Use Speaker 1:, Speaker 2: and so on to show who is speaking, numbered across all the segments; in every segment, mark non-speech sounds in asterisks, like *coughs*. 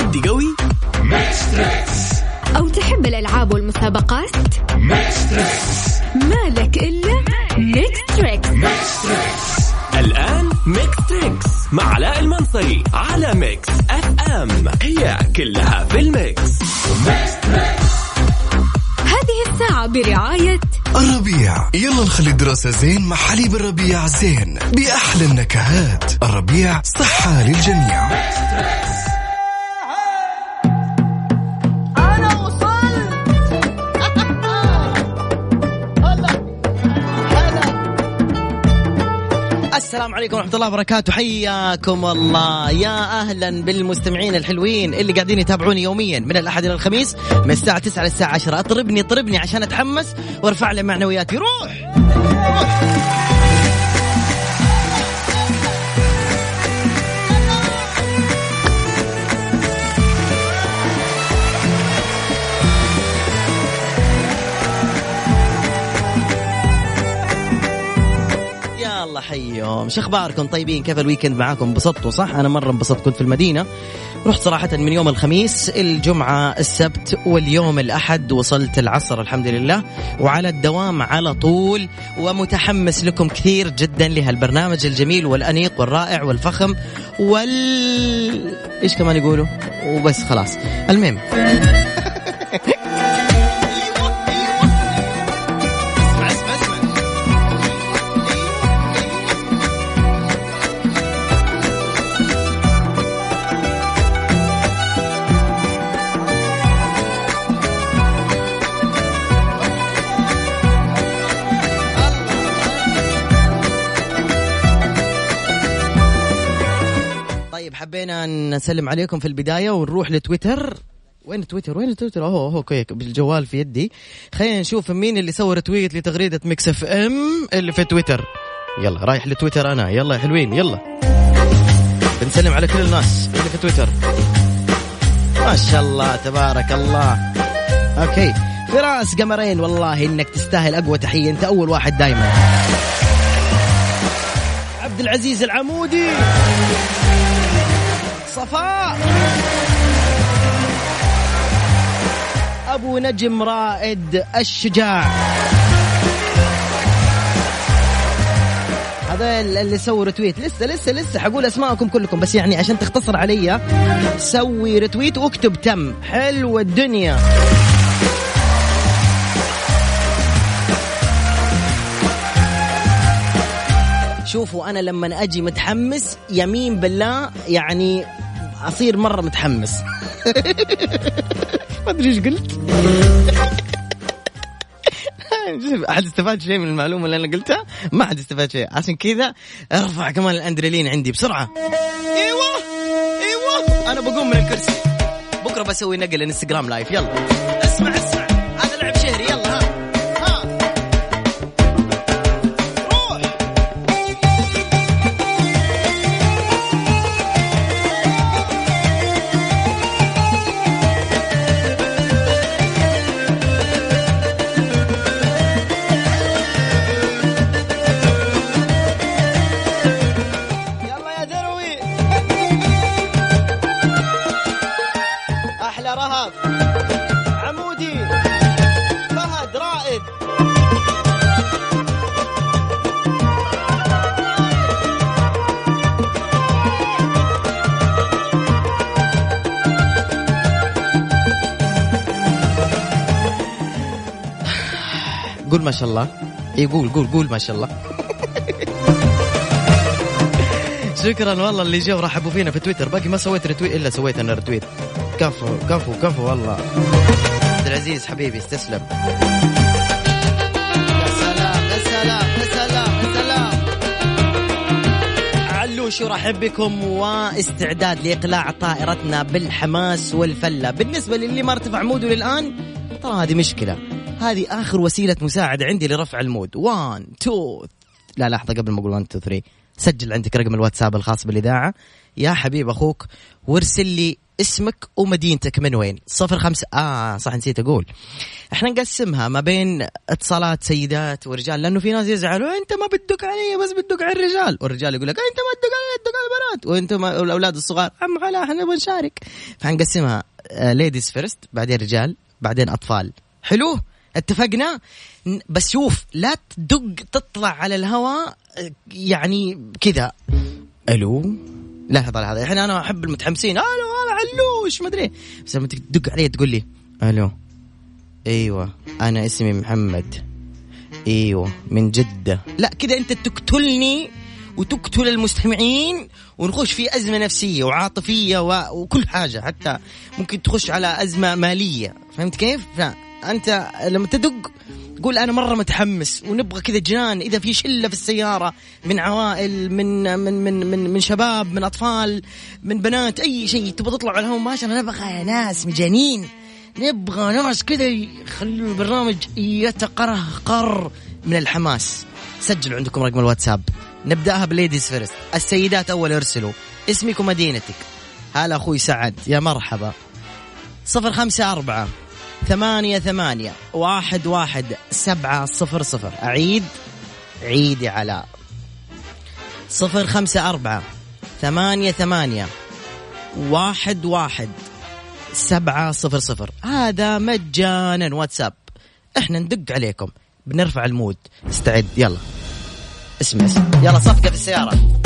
Speaker 1: تحدي قوي؟
Speaker 2: أو تحب الألعاب والمسابقات؟ مالك إلا Mix Trix
Speaker 1: الآن Mix Trix مع علاء المنصري على Mix FM هي كلها في ال Mix.
Speaker 2: هذه الساعة برعاية
Speaker 3: الربيع. يلا نخلي الدراسة زين مع حليب الربيع زين بأحلى النكهات. الربيع صحة للجميع.
Speaker 4: السلام عليكم ورحمة الله وبركاته. حياكم الله. يا أهلا بالمستمعين الحلوين اللي قاعدين يتابعوني يوميا من الأحد إلى الخميس من الساعة 9 للساعة 10 اطربني اطربني عشان أتحمس وأرفع لي معنوياتي. روح روح! حيهم شو أخباركم؟ طيبين كيف الويكند معاكم؟ انبسطتوا صح؟ أنا مرة انبسطت كنت في المدينة. رحت صراحة من يوم الخميس الجمعة السبت واليوم الأحد وصلت العصر الحمد لله. وعلى الدوام على طول ومتحمس لكم كثير جدا لهالبرنامج الجميل والأنيق والرائع والفخم وال إيش كمان يقولوا؟ وبس خلاص. المهم. حبينا نسلم عليكم في البداية ونروح لتويتر. وين تويتر؟ وين تويتر؟ اهو اهو كويك بالجوال في يدي. خلينا نشوف مين اللي سوى retweet لتغريدة Mix FM اللي في تويتر. يلا رايح لتويتر أنا. يلا يا حلوين يلا. بنسلم على كل الناس اللي في تويتر. ما شاء الله تبارك الله. okay. فراس قمرين والله إنك تستاهل أقوى تحية. أنت أول واحد دايما. عبد العزيز العمودي. صفاء أبو نجم رائد الشجاع. هذا اللي سووا رتويت لسه لسه لسه حقول أسماءكم كلكم بس يعني عشان تختصر علي سوي رتويت واكتب تم. حلو الدنيا. شوفوا أنا لما أجي متحمس يمين بالله يعني أصير مرة متحمس. *laughs* ما أدري إيش قلت. *laughs* أحد استفاد شيء من المعلومة اللي أنا قلتها؟ ما حد استفاد شيء. عشان كذا ارفع كمان الأندريلين عندي بسرعة. إيوه إيوه. أنا بقوم من الكرسي. بكرة بسوي نقل انستغرام لايف يلا. اسمع اسمع. ما شاء الله. يقول قول قول ما شاء الله. *laughs* شكرا والله اللي جو رحبوا فينا في تويتر. باقي ما سويت retweet إلا سويت أنا رتويت كفو كفو كفو والله. عبد العزيز حبيبي استسلم. علوش يرحب بكم واستعداد لإقلاع طائرتنا بالحماس والفلة. بالنسبة للي ما ارتفع mood ه للآن ترى هذه مشكلة. هذه آخر وسيلة مساعدة عندي لرفع المود. 1 2 لا لحظة قبل ما أقول 1 2 3 سجل عندك رقم الواتساب الخاص بالإذاعة. يا حبيب أخوك وارسل لي اسمك ومدينتك من وين. صفر خمسة آه صح نسيت أقول. إحنا نقسمها ما بين اتصالات سيدات ورجال لأنه في ناس يزعلوا أنت ما بتدق علي بس بتدق على الرجال. والرجال يقول لك أنت ما تدق علي تدق على البنات. وأنت ما الأولاد الصغار لا لا إحنا نبغى نشارك فحنقسمها ladies first بعدين رجال بعدين أطفال. حلو؟ اتفقنا؟ بس شوف لا تدق تطلع على الهواء آه، يعني كذا. ألو؟ لحظه لحظه الحين أنا أحب المتحمسين. ألو أنا علوش ما أدري. بس لما تدق علي تقول لي ألو. أيوه أنا اسمي محمد. أيوه من جدة. لا كذا أنت تقتلني وتقتل المستمعين ونخش في أزمة نفسية وعاطفية. وكل حاجة. حتى ممكن تخش على أزمة مالية. فهمت كيف؟ فانت لما تدق تقول أنا مرة متحمس ونبغى كذا جنان إذا في شلة في السيارة من عوائل من من من من, من شباب من أطفال من بنات أي شيء تبغى تطلع على الهواء مباشرة نبغى ناس مجانين. نبغى ناس كذا يخلوا البرنامج يتقرقر من الحماس. سجلوا عندكم رقم الواتساب. نبدأها ب ladies first. السيدات أول ارسلوا اسمك ومدينتك هلا أخوي سعد. يا مرحبا. صفر خمسة أربعة ثمانية ثمانية واحد واحد سبعة صفر صفر. أعيد عيد يا علاء صفر خمسة أربعة ثمانية ثمانية واحد واحد سبعة صفر صفر. هذا مجانا واتساب. إحنا ندق عليكم. بنرفع المود. استعد. يلا. اسمع اسمع. يلا صفقة في السيارة.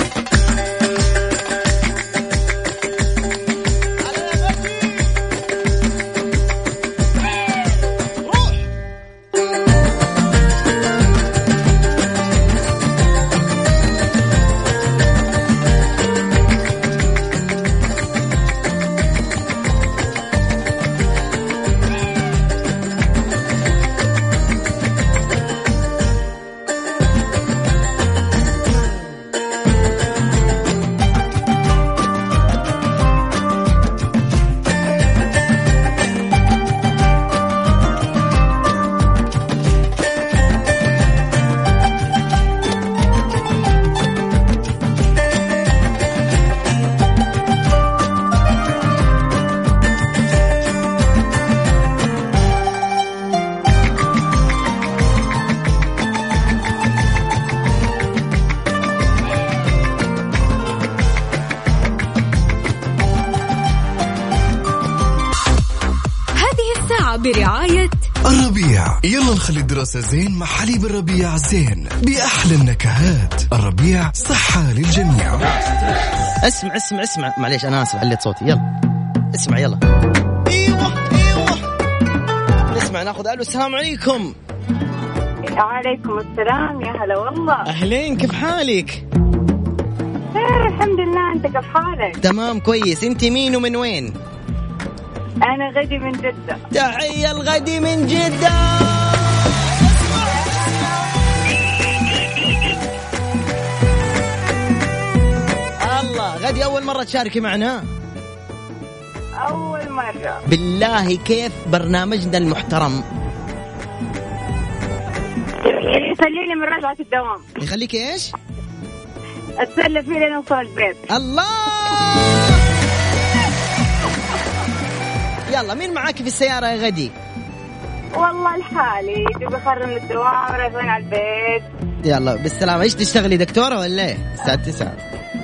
Speaker 2: برعاية
Speaker 3: الربيع. يلا نخلي الدراسة زين مع حليب الربيع زين بأحلى النكهات. الربيع صحة للجميع.
Speaker 4: اسمع اسمع اسمع. معليش أنا آسف عليت صوتي. يلا. اسمع يلا. أيوه أيوه. نسمع ناخذ ألو. السلام عليكم.
Speaker 5: وعليكم السلام. يا هلا والله.
Speaker 4: أهلين كيف حالك؟
Speaker 5: خير الحمد لله. أنت كيف حالك؟
Speaker 4: تمام كويس. أنت مين ومن وين؟
Speaker 5: أنا غدي من جدة.
Speaker 4: تحية الغدي من جدة. الله غدي أول مرة تشاركي معنا؟
Speaker 5: أول مرة.
Speaker 4: بالله كيف برنامجنا المحترم؟
Speaker 5: يخليني من رجعة الدوام.
Speaker 4: يخليك إيش؟
Speaker 5: أتسلى فيه لين اوصل البيت.
Speaker 4: الله! يلا مين معاك في السيارة يا غدي؟
Speaker 5: والله لحالي دوب اخرج من الدوام راجعين على البيت.
Speaker 4: يلا بالسلامة. إيش تشتغلي دكتورة ولا إيه؟ الساعة 9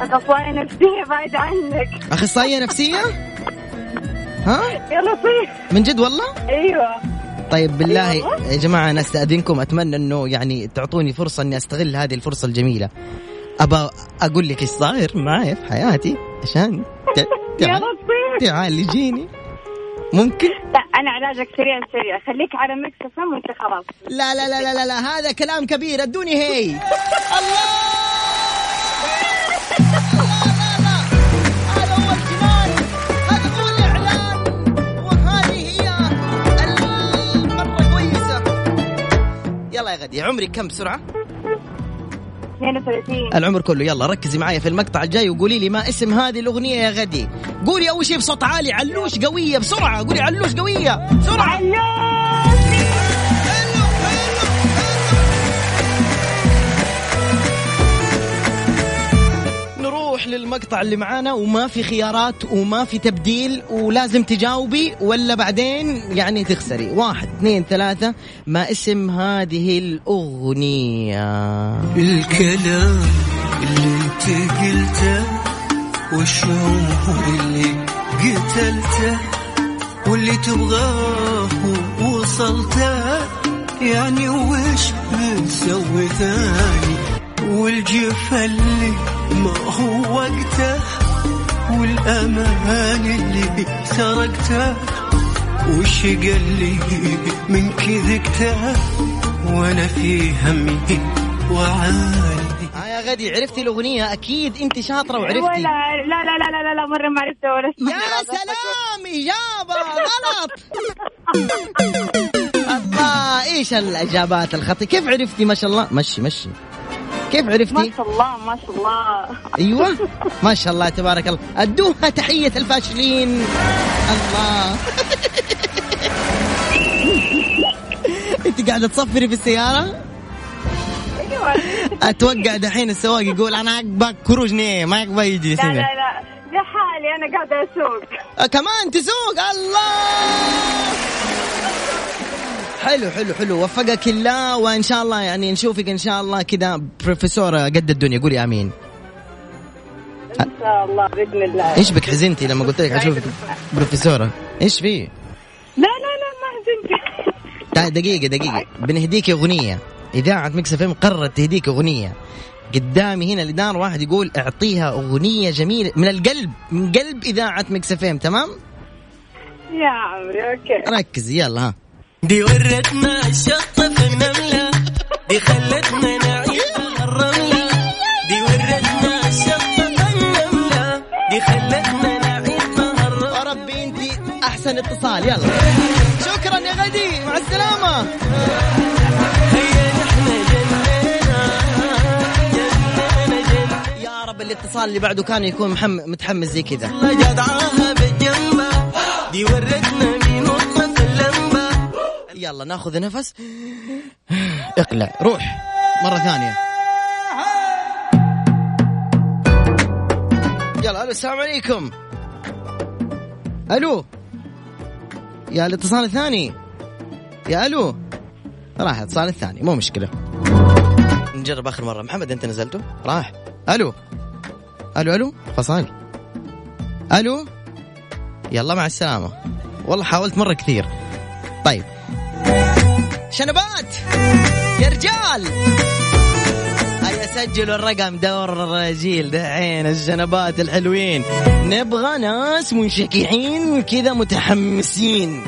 Speaker 5: اخصائي نفسية بعيد عنك.
Speaker 4: أخصائية نفسية؟ ها؟
Speaker 5: يا لطيف
Speaker 4: من جد والله؟
Speaker 5: أيوه.
Speaker 4: طيب بالله.
Speaker 5: أيوة.
Speaker 4: يا جماعة أنا أستأذنكم أتمنى أنه يعني تعطوني فرصة أني أستغل هذه الفرصة الجميلة. أبى أقول لك إيش صاير معي في حياتي عشان *laughs* تعالجيني. ممكن؟
Speaker 5: لا أنا علاجك سريع سريع. خليك على ميكس فم وأنت خلاص.
Speaker 4: لا لا لا لا لا, لا. هذا كلام كبير. ادوني هي. الله! هذا هو الجنان هذا هو الاعلان وهذه هي المره كويسه يلا يا غدي عمرك كم بسرعة
Speaker 5: 32
Speaker 4: العمر كله. يلا ركزي معايا في المقطع الجاي وقولي لي ما اسم هذه الأغنية يا غدي. قولي أول شيء بصوت عالي علوش قوية بسرعة. قولي علوش قوية بسرعة. نروح للمقطع اللي معانا وما في خيارات وما في تبديل ولازم تجاوبي ولا بعدين يعني تخسري. واحد اثنين ثلاثة. ما اسم هذه الأغنية؟
Speaker 6: الكلام اللي انت قلته والشعور اللي قتلته واللي تبغاه وصلته يعني وش بنسوي ثاني؟ والجفا اللي ما هو وقته والأمان اللي سرقته وش قال لي من كذكته وأنا في همي وعالي.
Speaker 4: ها يا غدي عرفتي الأغنية؟ أكيد أنت شاطرة
Speaker 5: ولا
Speaker 4: وعرفتي
Speaker 5: لا لا لا لا لا, لا مرة ما عرفتها ولا
Speaker 4: يا سلام إجابة غلط. *laughs* الله إيش الإجابات الخطي كيف عرفتي؟ ما شاء الله. مشي مشي. كيف
Speaker 5: ما
Speaker 4: عرفتي
Speaker 5: شاء الله ما شاء الله.
Speaker 4: أيوه. ما شاء الله تبارك الله. أدوها تحية الفاشلين. الله. *laughs* أنت قاعدة تصفري في السيارة؟
Speaker 5: أيوه.
Speaker 4: أتوقع دحين السواق يقول أنا عقبك كروج نيه ما عقبه يجي
Speaker 5: لا. لا لا. لحالي أنا قاعدة أسوق.
Speaker 4: آه، كمان تسوق؟ الله. حلو حلو حلو. وفقك الله وإن شاء الله يعني نشوفك إن شاء الله كذا بروفيسوره قد الدنيا. قولي آمين.
Speaker 5: إن شاء الله بإذن الله.
Speaker 4: إيش بك حزنتي لما قلت لك أشوفك بروفيسوره إيش في؟
Speaker 5: لا لا لا ما حزنت
Speaker 4: تعال دقيقة دقيقة. بنهديك أغنية. إذاعة Mix FM قررت تهديك أغنية. قدامي هنا لدار واحد يقول أعطيها أغنية جميلة من القلب من قلب إذاعة Mix FM تمام؟
Speaker 5: يا عمري okay.
Speaker 4: ركزي يلا ها.
Speaker 6: دي ورتنا الشط في النملة. دي خلتنا نعيش الرملة. دي ورتنا الشط في النملة. دي خلتنا نعيش الرملة.
Speaker 4: يا ربي انت احسن اتصال. يلا. شكرا يا غدي مع السلامة.
Speaker 6: هيا نحن جنينا. جنينا جنينا
Speaker 4: يا رب الاتصال اللي بعده كان يكون. متحمس زي كذا.
Speaker 6: دي ورتنا
Speaker 4: يلا ناخذ نفس. اقلع روح. مرة ثانية. يلا ألو السلام عليكم. ألو. يا الاتصال الثاني. يا ألو. راح الاتصال الثاني مو مشكلة. نجرب آخر مرة. محمد أنت نزلته؟ راح. ألو. ألو ألو. فصل. ألو. يلا مع السلامة. والله حاولت مرة كثير. طيب. شنبات يا رجال. هيا سجلوا الرقم دور الرجيل دحين الشنبات الحلوين. نبغى ناس منشكحين كذا متحمسين.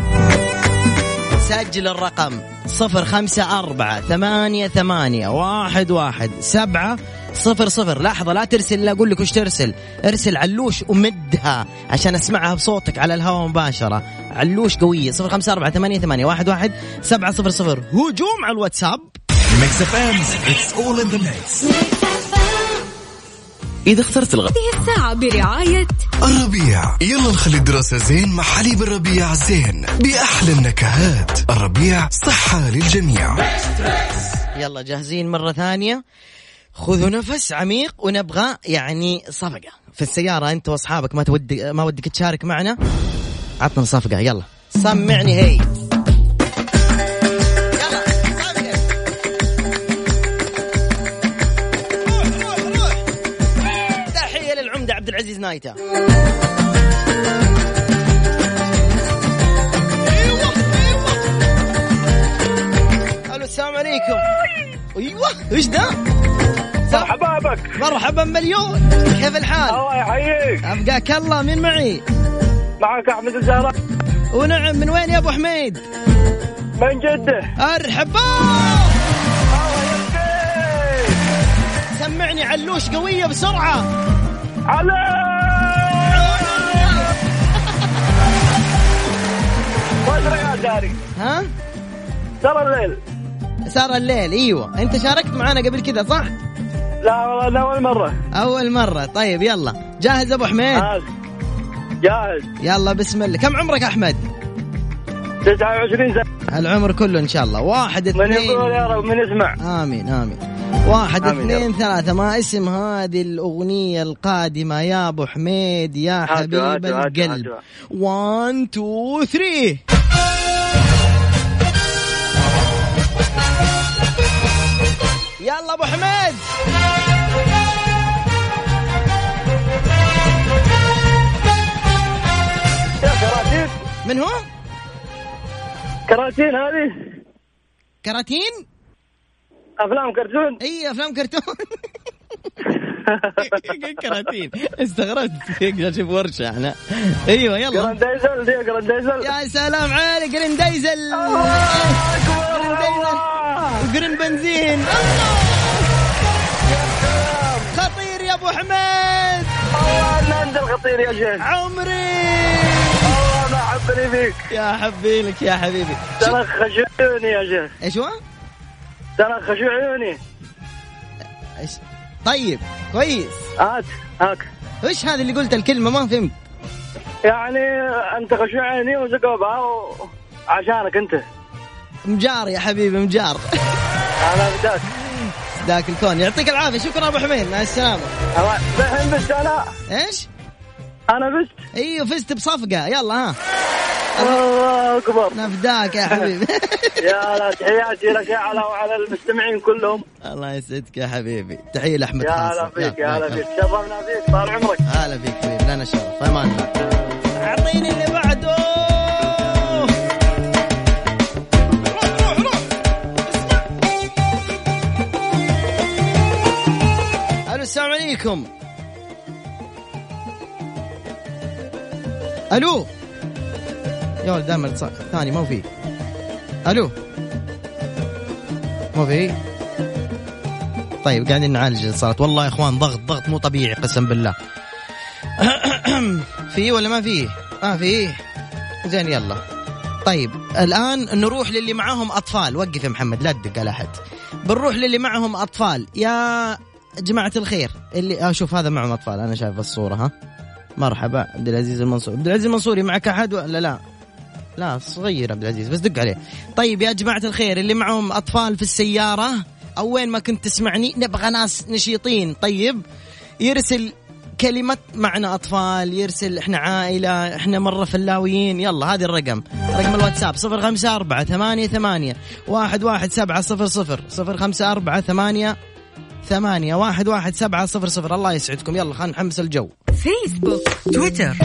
Speaker 4: سجل الرقم. صفر خمسة أربعة ثمانية ثمانية واحد واحد سبعة صفر صفر. لحظة لا ترسل لا أقول لك وش ترسل. ارسل علوش ومدها عشان أسمعها بصوتك على الهواء مباشرة. علوش قوية. صفر خمسة أربعة ثمانية ثمانية واحد واحد سبعة صفر صفر. هجوم على الواتساب.
Speaker 1: Mix FM it's all in the mix إذا اخترت الغ...
Speaker 2: هذه الساعة برعاية
Speaker 3: الربيع. يلا نخلي الدراسة زين مع حليب الربيع زين. بأحلى النكهات. الربيع صحة للجميع.
Speaker 4: يلا جاهزين مرة ثانية. خذوا نفس عميق ونبغى يعني صفقة. في السيارة أنت وأصحابك ما تودي ما ودك تشارك معنا. عطنا صفقة يلا. سمعني هي العزيز نايتا أيوه أيوه. ألو السلام عليكم. أيوه إيش ده؟
Speaker 7: مرحبا بك.
Speaker 4: مرحبا مليون. كيف الحال؟
Speaker 7: الله يحييك.
Speaker 4: أبقاك الله مين معي؟
Speaker 7: معك أحمد الزهراء.
Speaker 4: ونعم من وين يا أبو حميد؟
Speaker 7: من جدة.
Speaker 4: أرحبا. سمعني علوش قوية بسرعة. *laughs*
Speaker 7: يا داري
Speaker 4: ها؟
Speaker 7: ترى الليل.
Speaker 4: صار الليل أيوه. انت شاركت معنا قبل كذا صح؟
Speaker 7: لا والله لا أول مرة.
Speaker 4: أول مرة. طيب يلا. جاهز أبو حميد؟
Speaker 7: جاهز.
Speaker 4: يلا بسم الله. كم عمرك أحمد؟
Speaker 7: 29 سنة.
Speaker 4: العمر كله إن شاء الله. واحد
Speaker 7: من
Speaker 4: اثنين.
Speaker 7: يقول يا رب من يسمع.
Speaker 4: آمين
Speaker 7: آمين. واحد
Speaker 4: اثنين ثلاثة. ما اسم هذه الأغنية القادمة يا أبو حميد يا حبيب القلب. 1 2 3 يلا أبو حميد. من هو؟
Speaker 7: كراتين هذه.
Speaker 4: كراتين؟
Speaker 7: أفلام كرتون؟
Speaker 4: إي أفلام كرتون. *laughs* *laughs* كراتين. استغربت. أشوف ورشة أنا. أيوه يلا.
Speaker 7: جراندايزل دي جراندايزل
Speaker 4: يا سلام عليك جرين دايزل وجرين بنزين. خطير يا أبو حميد.
Speaker 7: والله انت الخطير يا شيخ
Speaker 4: عمري.
Speaker 7: والله ما حبني فيك.
Speaker 4: يا حبي لك يا حبيبي.
Speaker 7: ترى خشوا عيوني يا شيخ
Speaker 4: إيش هو؟
Speaker 7: ترى خشوا عيوني؟
Speaker 4: طيب كويس.
Speaker 7: هات هاك
Speaker 4: إيش هذا اللي قلت الكلمة؟ ما فهمت.
Speaker 7: يعني أنت خشوا عيني وزقوبها و... عشانك أنت.
Speaker 4: مجار يا حبيبي مجار.
Speaker 7: أنا بداك
Speaker 4: ذاك الكون. يعطيك العافية. شكرا أبو حميد. مع السلامة.
Speaker 7: الحين بس أنا.
Speaker 4: إيش؟
Speaker 7: أنا بس
Speaker 4: أيوه فزت بصفقة. يلا ها.
Speaker 7: الله أكبر.
Speaker 4: نفداك يا حبيبي. *laughs*
Speaker 7: يا لا تحياتي لك يا علا وعلى المستمعين كلهم.
Speaker 4: الله يسعدك يا حبيبي. تحية لأحمد
Speaker 7: يا هلا فيك يا هلا فيك. شرفنا فيك طال عمرك.
Speaker 4: هلا فيك حبيبي. لنا شرف. أمان الله. أعطيني اللي بعده. روح روح روح اسمع ألو السلام عليكم. ألو. يا ولد دائما الثاني ما في. ألو؟ ما في؟ طيب قاعدين نعالج الاتصالات والله يا إخوان ضغط ضغط مو طبيعي قسم بالله. *coughs* في ولا ما في؟ ما في. زين يلا. طيب الآن نروح للي معاهم أطفال. وقف يا محمد لا تدق على أحد. بنروح للي معهم أطفال. يا جماعة الخير اللي أشوف هذا معهم أطفال. أنا شايف الصورة ها. مرحبا عبد العزيز المنصور. عبد العزيز المنصوري معك أحد ولا لا؟ لا صغير عبد العزيز بس دق عليه. طيب يا جماعة الخير اللي معهم أطفال في السيارة أو وين ما كنت تسمعني نبغى ناس نشيطين. طيب يرسل كلمة معنا أطفال يرسل إحنا عائلة إحنا مرة فلاويين. يلا هذه الرقم. رقم الواتساب صفر خمسة أربعة ثمانية ثمانية واحد واحد سبعة صفر صفر صفر خمسة أربعة ثمانية ثمانية واحد واحد سبعة صفر صفر. الله يسعدكم يلا خلينا نحمس الجو.
Speaker 2: فيسبوك
Speaker 4: تويتر.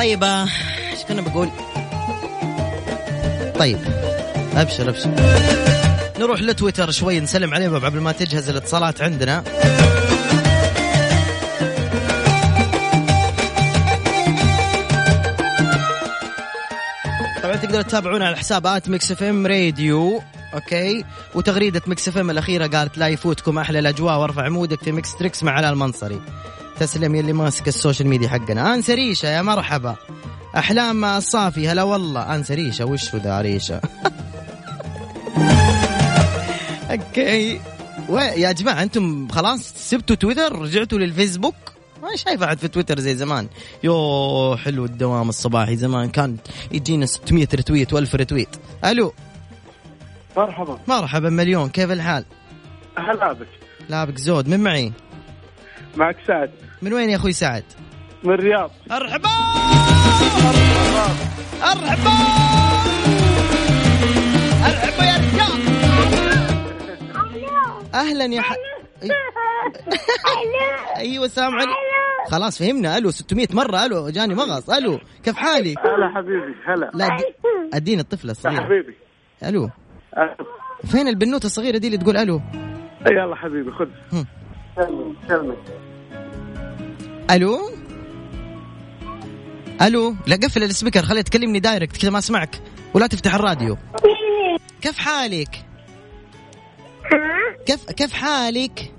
Speaker 4: طيب إيش كنا بقول؟ طيب. أبشر أبشر. نروح لتويتر شوي نسلم عليهم قبل ما تجهز الاتصالات عندنا. طبعا تقدروا تتابعونا على حساب at Mix FM Radio okay؟ وتغريدة Mix FM الأخيرة قالت لا يفوتكم أحلى الأجواء وارفعوا mood ك في Mix Trix مع علاء المنصري. تسلم يلي ماسك ال social media حقنا. أنسى ريشة يا مرحبا. أحلام الصافي هلا والله. أنسى ريشة. وش ذا ريشة؟ *laughs* okay. يا جماعة أنتم خلاص سبتوا تويتر رجعتوا للفيسبوك؟ ما شايف أحد في تويتر زي زمان. يو حلو الدوام الصباحي. زمان كان يجينا 600 retweet و1000 retweet. ألو.
Speaker 7: مرحبا.
Speaker 4: مرحبا مليون. كيف الحال؟
Speaker 7: هلا بك.
Speaker 4: لابك زود. من معي؟
Speaker 7: معك سعد.
Speaker 4: من وين يا أخوي سعد؟
Speaker 7: من الرياض.
Speaker 4: أرحبا! أرحبا! أرحبا يا رجال! أهلا يا ح... أيوه السلام عليكم خلاص فهمنا. ألو 600 مرة. ألو جاني مغص. ألو كيف حالك؟
Speaker 7: هلا حبيبي هلا.
Speaker 4: لا دي... أديني الطفله الصغيره
Speaker 7: حبيبي.
Speaker 4: ألو. فين البنوتة الصغيرة دي اللي تقول ألو؟
Speaker 7: يلا حبيبي خذ.
Speaker 4: هم.
Speaker 7: سلمي سلمي
Speaker 4: ألو؟ ألو؟ لا قفل ال speaker خليه تكلمني direct كذا ما أسمعك ولا تفتح الراديو. كيف حالك؟ كيف كيف حالك؟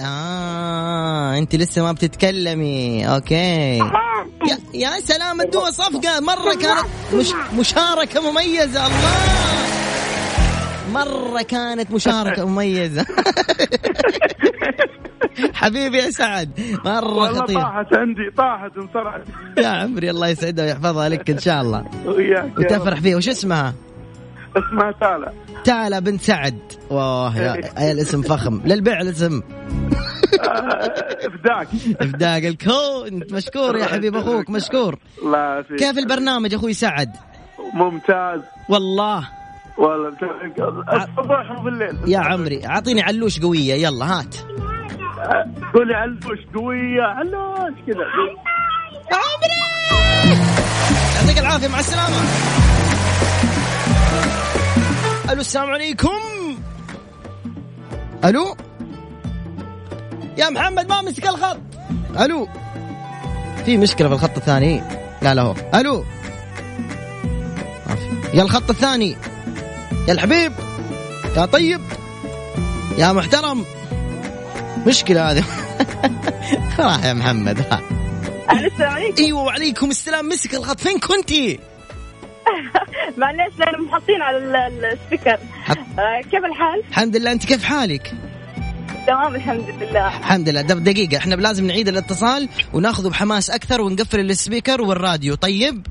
Speaker 4: آه أنت لسه ما بتتكلمي okay. يا, يا سلام ادوها صفقة مرة كانت مش مشاركة مميزة الله. مرة كانت مشاركة *laughs* مميزة. *laughs* حبيبي يا سعد مرة
Speaker 7: والله
Speaker 4: خطير.
Speaker 7: طاحت عندي طاحت انصرعت *laughs*
Speaker 4: يا عمري الله يسعدها ويحفظها لك إن شاء الله.
Speaker 7: وياك.
Speaker 4: وتفرح فيها. وش اسمها؟
Speaker 7: اسمها تالا.
Speaker 4: تالا بنت سعد. واه يا يا الاسم فخم. للبيع الاسم.
Speaker 7: إفداك.
Speaker 4: افداق الكون. مشكور يا حبيب أخوك مشكور.
Speaker 7: الله
Speaker 4: كيف البرنامج أخوي سعد؟
Speaker 7: ممتاز.
Speaker 4: والله.
Speaker 7: والله الصباح
Speaker 4: يا عمري أعطيني علوش قوية يلا هات.
Speaker 7: قولي علوش قوية علوش كذا.
Speaker 4: يعطيك العافية مع السلامة. ألو السلام عليكم. ألو؟ يا محمد ما مسك الخط. ألو؟ في مشكلة في الخط الثاني. لا لا هو. ألو. يا الخط الثاني. يا الحبيب يا طيب يا محترم. مشكلة هذه. *laughs* راح يا محمد. ها.
Speaker 5: السلام عليكم.
Speaker 4: أيوه وعليكم السلام. مسك الخط. فين كنتي؟ *laughs*
Speaker 5: معليش لأن محطين على ال- ال- ال speaker.
Speaker 4: حط-
Speaker 5: آه، كيف الحال؟
Speaker 4: الحمد لله. أنت كيف حالك؟
Speaker 5: تمام الحمد لله.
Speaker 4: الحمد لله. دب دقيقة. إحنا لازم نعيد الاتصال وناخذه بحماس أكثر ونقفل ال speaker والراديو. طيب؟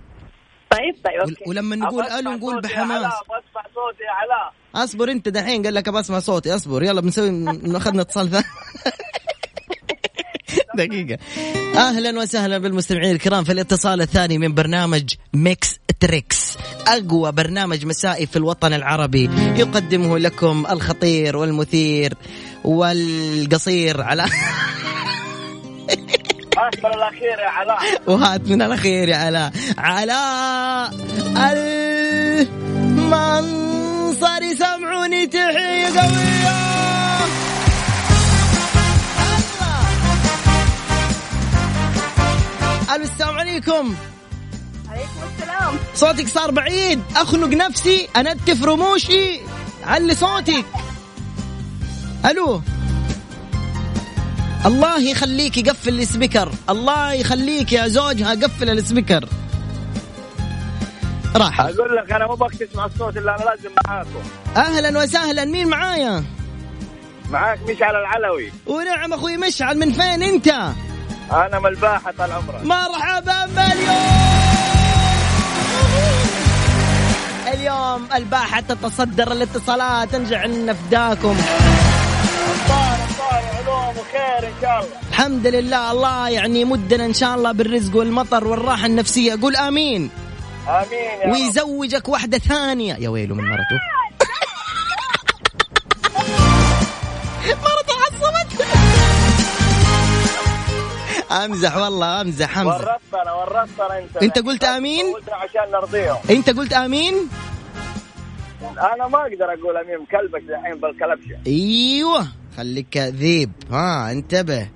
Speaker 5: طيب طيب okay.
Speaker 4: ولما نقول ألو نقول بحماس.
Speaker 7: صوتي يا علاء.
Speaker 4: اصبر انت دحين قال لك ابى أسمع صوتي. اصبر يلا بنسوي أخذنا اتصال. ثاني *laughs* دقيقة. أهلا وسهلا بالمستمعين الكرام في الاتصال الثاني من برنامج Mix Trix. أقوى برنامج مسائي في الوطن العربي. يقدمه لكم الخطير والمثير والقصير. على
Speaker 7: اخر الاخير يا علاء.
Speaker 4: وهات من الأخير يا علاء. علاء المنصري سمعوني تحيه قويه الله. ألو السلام عليكم.
Speaker 5: عليكم السلام.
Speaker 4: صوتك صار بعيد. أخنق نفسي انتف رموشي. علي صوتك. ألو. الله يخليك يقفل ال speaker. الله يخليك يا زوجها قفل ال speaker. راح
Speaker 7: أقول لك أنا مو تسمع الصوت الا أنا لازم معاكم.
Speaker 4: أهلا وسهلا. مين معايا؟
Speaker 7: معاك مشعل العلوي.
Speaker 4: ونعم أخوي مشعل. من فين أنت؟
Speaker 7: أنا من الباحة طال عمرك
Speaker 4: مرحبا باليوم. اليوم الباحة تتصدر الاتصالات. نرجع
Speaker 7: صار صار علوم وخير إن شاء الله.
Speaker 4: الحمد لله. الله يعني يمدنا إن شاء الله بالرزق والمطر والراحة النفسية. قول آمين.
Speaker 7: آمين يا.
Speaker 4: ويزوجك واحدة ثانية. يا ويله من مرته. *laughs* مرته عصبت. أمزح والله أمزح أمزح.
Speaker 7: ورطتنا ورطتنا أنت.
Speaker 4: أنت قلت آمين؟
Speaker 7: قلنا عشان نرضيهم
Speaker 4: أنت قلت آمين؟
Speaker 7: أنا ما أقدر أقول أمين مكلبك الحين بالكلبشة.
Speaker 4: أيوه خليك كذيب. ها انتبه.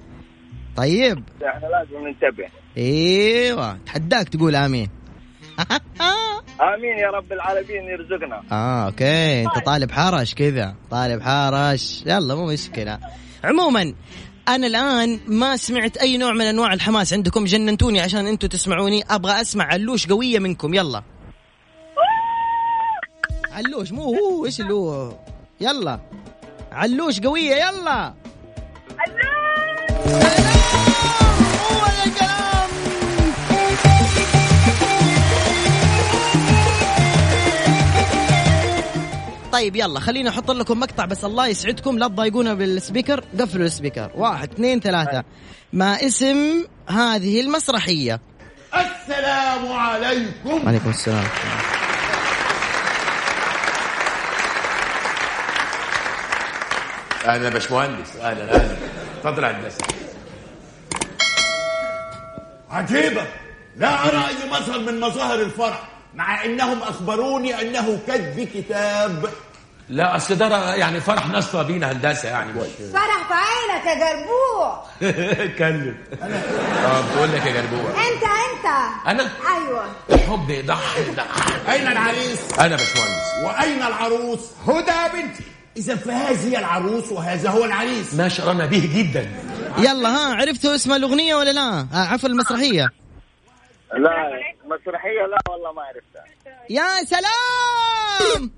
Speaker 4: طيب.
Speaker 7: إحنا لازم ننتبه.
Speaker 4: أيوه تحداك تقول آمين. *laughs*
Speaker 7: امين يا رب العالمين يرزقنا.
Speaker 4: آه أوكي. أنت طالب حرش كذا. طالب حرش. يلا مو مشكلة. عموما أنا الآن ما سمعت أي نوع من أنواع الحماس عندكم. جننتوني عشان أنتم تسمعوني. أبغى أسمع علوش قوية منكم. يلا. علوش مو هو. إيش اللي هو؟ يلا. علوش قوية يلا. سلام طيب يلا خليني أحط لكم مقطع بس الله يسعدكم. لا تضايقونا بالسبيكر قفلوا السبيكر. واحد اثنين ثلاثة. ما اسم هذه المسرحية؟
Speaker 8: السلام عليكم.
Speaker 4: عليكم السلام.
Speaker 8: أهلا يا باشمهندس أهلا أهلا اتفضل يا هندسه عجيبة. لا أرى أي مظهر من مظاهر الفرح. مع أنهم أخبروني أنه كتب كتاب.
Speaker 9: لا اصل ده يعني فرح ناس بينا هندسة يعني.
Speaker 10: فرح في عينك يا جربوع. *laughs*
Speaker 9: اتكلم آه بتقول لك يا جربوع.
Speaker 10: انت انت.
Speaker 9: أنا؟
Speaker 10: أيوه.
Speaker 9: الحب يضحي يضحي
Speaker 8: أين العريس؟
Speaker 9: أنا باشمهندس.
Speaker 8: وأين العروس؟ هدى بنتي. إذا فهذه العروس وهذا هو العريس.
Speaker 9: ما شاء الله نبيه جدا.
Speaker 4: يلا ها عرفتوا اسم الأغنية ولا لا؟ آه عفوا المسرحية.
Speaker 7: لا. مسرحية؟ لا والله ما عرفتها.
Speaker 4: يا سلام!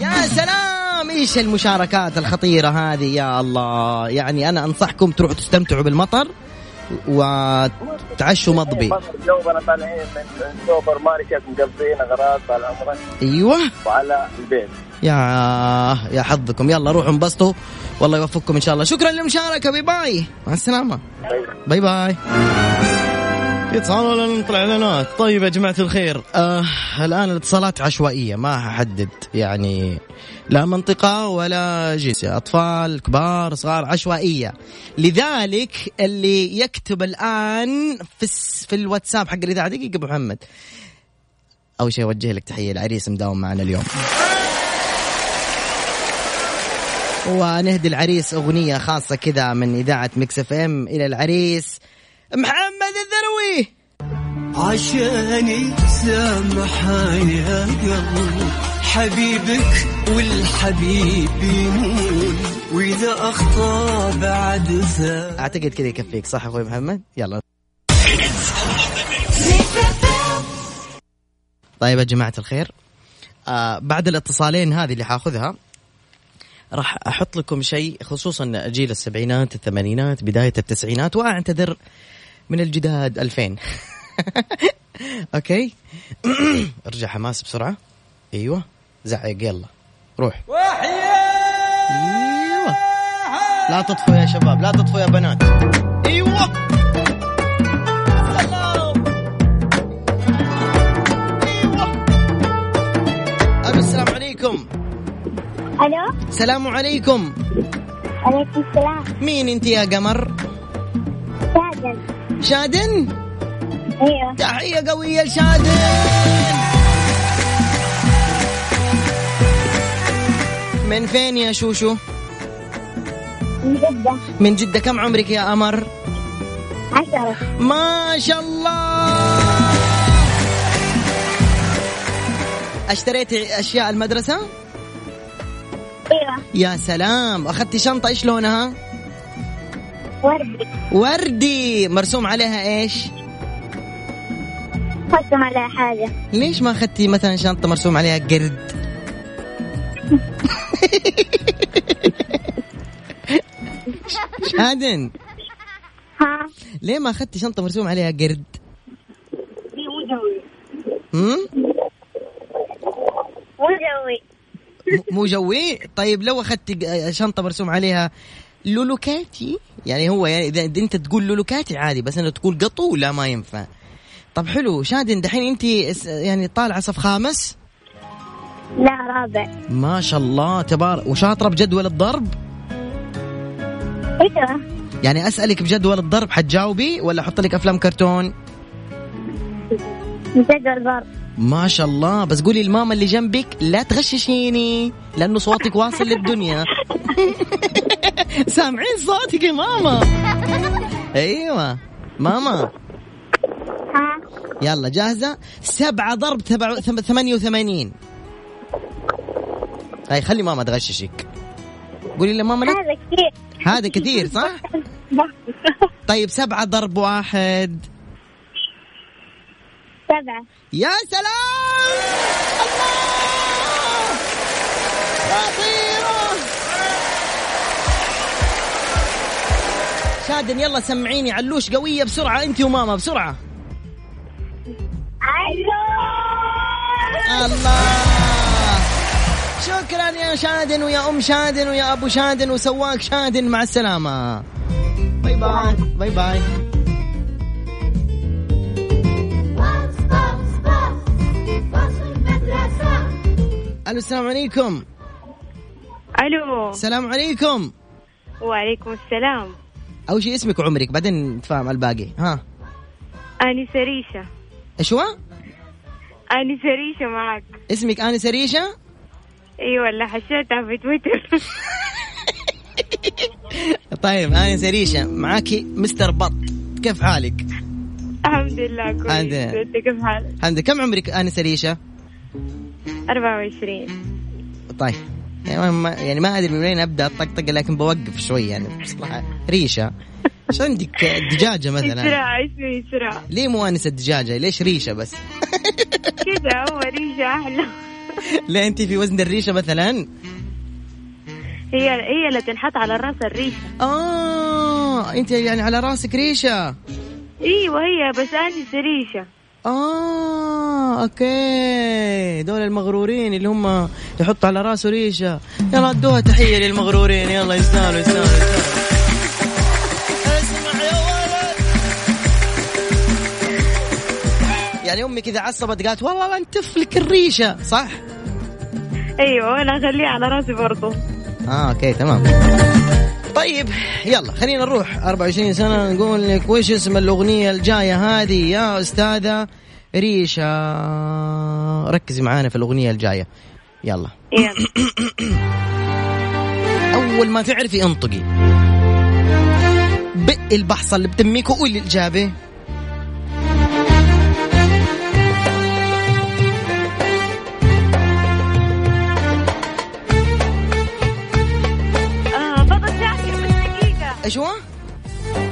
Speaker 4: يا سلام! إيش المشاركات الخطيرة هذه يا الله؟ يعني أنا أنصحكم تروحوا تستمتعوا بالمطر وتعشوا مضبي.
Speaker 7: دوبنا طالعين من سوبر ماركت مقضين أغراض طال عمرك.
Speaker 4: أيوه.
Speaker 7: وعلى البيت.
Speaker 4: يا يا حظكم. يلا روحوا انبسطوا. والله يوفقكم إن شاء الله. شكرا للمشاركة. bye bye مع السلامة. باي باي اتصال ولا نطلع اعلانات طيب يا جماعة الخير. آه الآن الاتصالات عشوائية ما هحدد يعني لا منطقة ولا جنس. أطفال كبار صغار عشوائية. لذلك اللي يكتب الآن في, في الواتساب حق الإذاعة دقيقة أبو محمد. أول شيء أوجه لك تحية العريس مداوم معنا اليوم. ونهدي العريس أغنية خاصة كذا من إذاعة Mix FM. إلى العريس. محمد الذروي.
Speaker 6: عشاني سامحني يا قلب. حبيبك والحبيب يمون. وإذا أخطأ بعد ثاني
Speaker 4: أعتقد كذا يكفيك صح أخوي محمد؟ يلا. طيب يا جماعة الخير آه بعد الاتصالين هذه اللي حاخذها راح أحط لكم شيء خصوصا جيل السبعينات الثمانينات بداية التسعينات واعتذر من الجداد 2000 *laughs* أوكي؟ *clears throat* ارجع حماس بسرعة. أيوه. زعق يلا. روح. أيوه. لا تطفوا يا شباب لا تطفوا يا بنات. أيوه. سلام أيوه ألو السلام عليكم.
Speaker 5: ألو؟
Speaker 4: السلام عليكم.
Speaker 5: عليكم السلام.
Speaker 4: مين أنت يا قمر؟
Speaker 5: سعدا
Speaker 4: شادن؟
Speaker 5: أيوه
Speaker 4: تحية قوية لشادن. من فين يا شوشو؟
Speaker 5: من جدة.
Speaker 4: من جدة. كم عمرك يا قمر
Speaker 5: عشرة.
Speaker 4: ما شاء الله. اشتريتي أشياء المدرسة؟
Speaker 5: أيوه
Speaker 4: يا سلام. أخذتي شنطة إيش لونها؟
Speaker 5: وردي.
Speaker 4: وردي. مرسوم عليها إيش؟
Speaker 5: قسم على حاجة.
Speaker 4: ليش ما أخذتي مثلا شنطة مرسوم عليها قرد؟ *laughs* شادن
Speaker 5: ها؟
Speaker 4: ليه ما أخذتي شنطة مرسوم عليها قرد؟
Speaker 5: مو جوي؟ مو جوي؟
Speaker 4: طيب لو أخذتي شنطة مرسوم عليها لولوكاتي؟ يعني هو يعني إذا أنت تقول لولوكاتي عادي بس إنه تقول قطو لا ما ينفع. طب حلو شادن دحين أنت يعني طالعة صف خامس؟
Speaker 5: لا رابع.
Speaker 4: ما شاء الله تبارك وشاطرة بجدول الضرب؟
Speaker 5: أيوه.
Speaker 4: يعني أسألك بجدول الضرب حتجاوبي ولا أحط لك أفلام كرتون؟
Speaker 5: جدول ضرب.
Speaker 4: ما شاء الله. بس قولي الماما اللي جنبك لا تغششيني لأنه صوتك واصل للدنيا. *laughs* سامعين صوتك يا ماما. أيوه. ماما.
Speaker 5: ها؟
Speaker 4: يلا جاهزة؟ سبعة ضرب تبع ثم- ثمانية وثمانين. هاي خلي ماما تغششك. قولي لماما لا
Speaker 5: هذا كثير.
Speaker 4: هذا كثير صح؟ *laughs* طيب سبعة ضرب واحد.
Speaker 5: سبعة
Speaker 4: يا سلام! الله! خطيرة شادن يلا سمعيني. علوش قوية بسرعة انت وماما بسرعة. الله! شكرا يا شادن ويا أم شادن ويا أبو شادن وسواق شادن مع السلامة. bye bye bye bye. ألو السلام عليكم.
Speaker 5: ألو.
Speaker 4: السلام عليكم.
Speaker 5: وعليكم السلام.
Speaker 4: أول شيء اسمك وعمرك بعدين نتفاهم على الباقي. ها.
Speaker 5: انسة ريشة
Speaker 4: إيش هو؟
Speaker 5: انسة ريشة معك.
Speaker 4: اسمك انسه ريشه
Speaker 5: أيوه اللي حشيتها في تويتر. *laughs*
Speaker 4: طيب انسه ريشه معاكي مستر بط. كيف حالك؟
Speaker 5: الحمد لله كويس. أنت كيف حالك؟
Speaker 4: الحمد كم عمرك انسه ريشه
Speaker 5: 24
Speaker 4: طيب. يعني ما, يعني ما أدري من وين أبدأ الطقطقه لكن بوقف شوي يعني. بصراحه ريشة. *laughs* إيش عندك دجاجة مثلا؟
Speaker 5: إسراء اسمي إسراء
Speaker 4: ليه مو انسه دجاجه ليش ريشة بس؟
Speaker 5: كذا هو ريشة أحلى. *laughs*
Speaker 4: ليه أنت في وزن الريشة مثلا؟
Speaker 5: هي هي اللي تنحط على الراس الريشة.
Speaker 4: آه أنت يعني على رأسك ريشة.
Speaker 5: إيوه هي بس اني سريشه
Speaker 4: آه أوكي. دول المغرورين اللي هم يحطوا على راسه ريشة. يلا ادوها تحية للمغرورين. يلا يستاهلوا يستاهلوا يستاهلوا اسمع يا ولد. يعني أمي كذا عصبت قالت والله لا أنتف لك الريشة صح؟
Speaker 5: أيوه وأنا أخليها على راسي برضو.
Speaker 4: آه أوكي تمام. طيب يلا خلينا نروح. 24 سنة نقول لك وش اسم الأغنية الجاية هذه يا أستاذة ريشة ركزي معانا في الأغنية الجاية. يلا.
Speaker 5: يلا.
Speaker 4: أول ما تعرفي انطقي. بقي البحصة اللي بتميك وقولي الإجابة. هو؟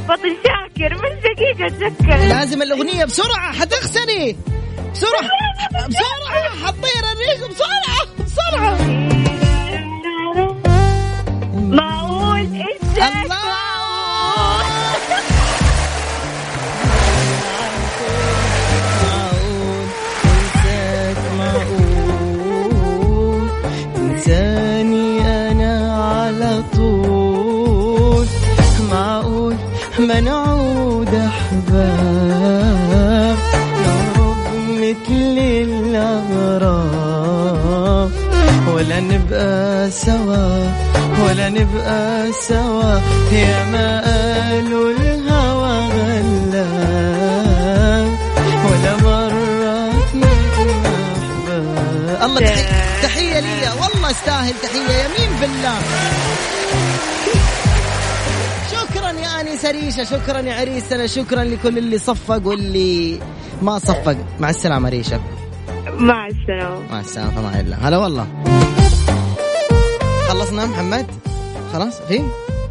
Speaker 5: بطل شاكر مش دقيقة أتذكر.
Speaker 4: لازم الأغنية بسرعة حتخسري. بسرعة بسرعة حطير الريش بسرعة بسرعة. ولا نبقى سوا ولا نبقى سوا. يا ما قالوا الهوى غلاب ولا مرة نكون أحباب. الله تحية, تحية لي. والله استاهل تحية. يمين بالله. شكرا يا انسه ريشه شكرا يا عريسنا. شكرا لكل اللي صفق واللي ما صفق. مع السلامة ريشه
Speaker 5: مع السلامة.
Speaker 4: مع السلامة في أمان الله هلا والله. خلصنا محمد؟ خلاص في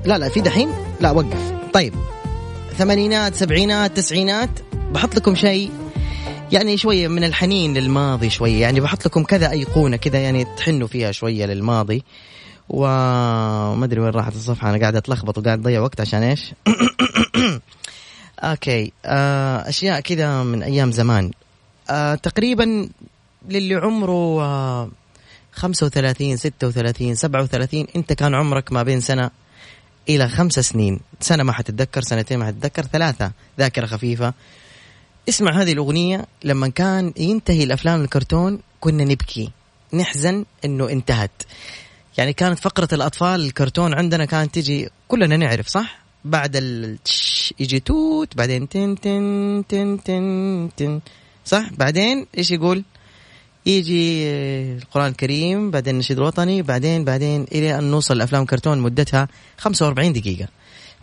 Speaker 4: لا لا في دحين؟ لا وقف. طيب ثمانينات سبعينات تسعينات بحط لكم شيء يعني شوية من الحنين للماضي شوية. يعني بحط لكم كذا أيقونة كذا يعني تحنوا فيها شوية للماضي. وما أدري وين راحت الصفحة أنا قاعد أتلخبط وقاعد أضيع وقت عشان إيش؟ *coughs* أوكي آه أشياء كذا من أيام زمان. آه تقريبا للي عمره آه 35 36 37 انت كان عمرك ما بين سنة إلى خمس سنين سنة ما حتتذكر سنتين ما حتتذكر ثلاثة ذاكرة خفيفة اسمع هذه الأغنية لما كان ينتهي الأفلام الكرتون كنا نبكي نحزن إنه انتهت يعني كانت فقرة الأطفال الكرتون عندنا كانت تجي كلنا نعرف صح؟ بعد ال يجي توت بعدين تن تن تن تن تن صح؟ بعدين إيش يقول؟ يجي القرآن الكريم بعدين النشيد الوطني بعدين بعدين إلى أن نوصل لأفلام كرتون مدتها 45 دقيقة.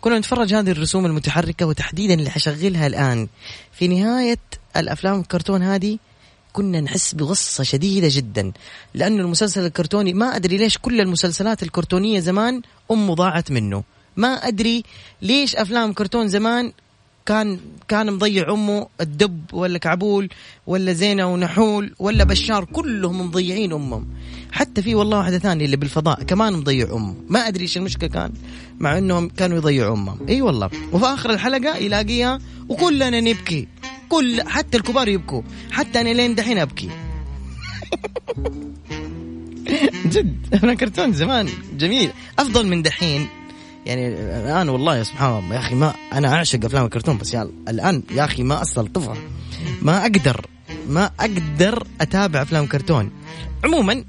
Speaker 4: كنا نتفرج هذه الرسوم المتحركة وتحديدا اللي حشغلها الآن. في نهاية الأفلام الكرتون هذه كنا نحس بغصة شديدة جدا لأنه المسلسل الكرتوني ما أدري ليش كل المسلسلات الكرتونية زمان أمه ضاعت منه. ما أدري ليش أفلام كرتون زمان كان كان مضيع أمه الدب ولا كعبول ولا زينة ونحول ولا بشار كلهم مضيعين أمهم. حتى في والله واحدة ثانية اللي بالفضاء كمان مضيع أمه. ما أدري إيش المشكلة كان مع إنهم كانوا يضيعوا أمهم. إي والله. وفي آخر الحلقة يلاقيها وكلنا نبكي. كل حتى الكبار يبكوا. حتى أنا لين دحين أبكي. *laughs* جد. أنا كرتون زمان جميل. أفضل من دحين. يعني الآن والله سبحان الله يا أخي ما أنا أعشق أفلام الكرتون بس يا الآن يا أخي ما أستلطفها. ما أقدر ما أقدر أتابع أفلام كرتون. عموما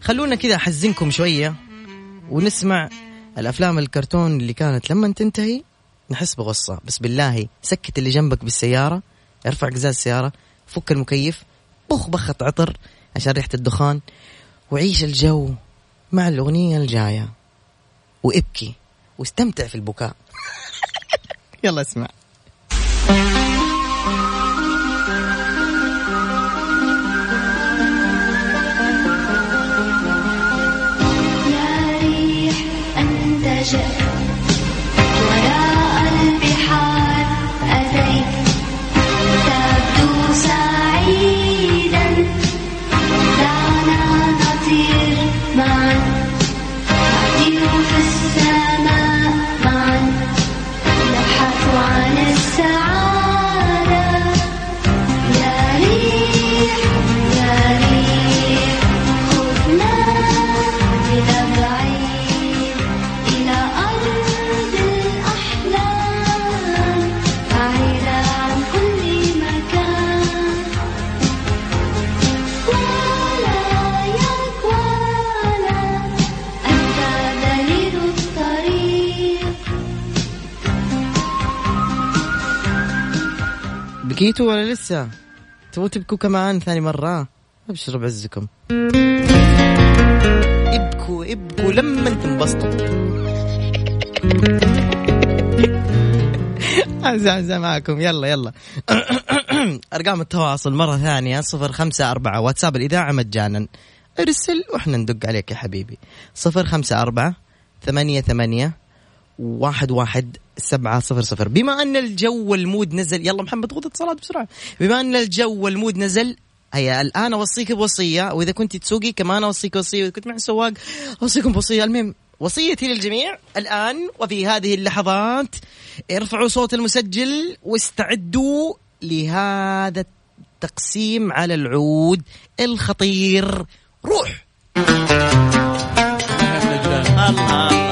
Speaker 4: خلونا كذا أحزنكم شوية ونسمع الأفلام الكرتون اللي كانت لما تنتهي نحس بغصة. بس بالله سكت اللي جنبك بالسيارة ارفع قزاز السيارة فك المكيف بخ بخة عطر عشان ريحة الدخان وعيش الجو مع الأغنية الجاية. وابكي واستمتع في البكاء. *laughs* يلا اسمع.
Speaker 11: يا ريح أنت جئت وراء البحار أتيت. تبدو سعيدا
Speaker 4: بكيتوا ولا لسه؟ تبغوا تبكوا كمان ثاني مرة؟ ابشروا بعزكم. ابكوا ابكوا لما تنبسطوا عزة *laughs* عزة معكم. يلا يلا. *coughs* أرقام التواصل مرة ثانية. صفر خمسة أربعة. واتساب الإذاعة مجانا. ارسل وإحنا ندق عليك يا حبيبي. صفر خمسة أربعة ثمانية ثمانية واحد واحد سبعة صفر صفر. بما أن الجو وال mood نزل يلا محمد خذ اتصالات بسرعة. بما أن الجو وال mood نزل هيا الآن أوصيك بوصية وإذا كنت تسوقي كمان أوصيك وصية وإذا كنت مع السواق أوصيكم بوصية. المهم وصيتي للجميع الآن وفي هذه اللحظات ارفعوا صوت المسجل واستعدوا لهذا التقسيم على العود الخطير. روح! *laughs* الله.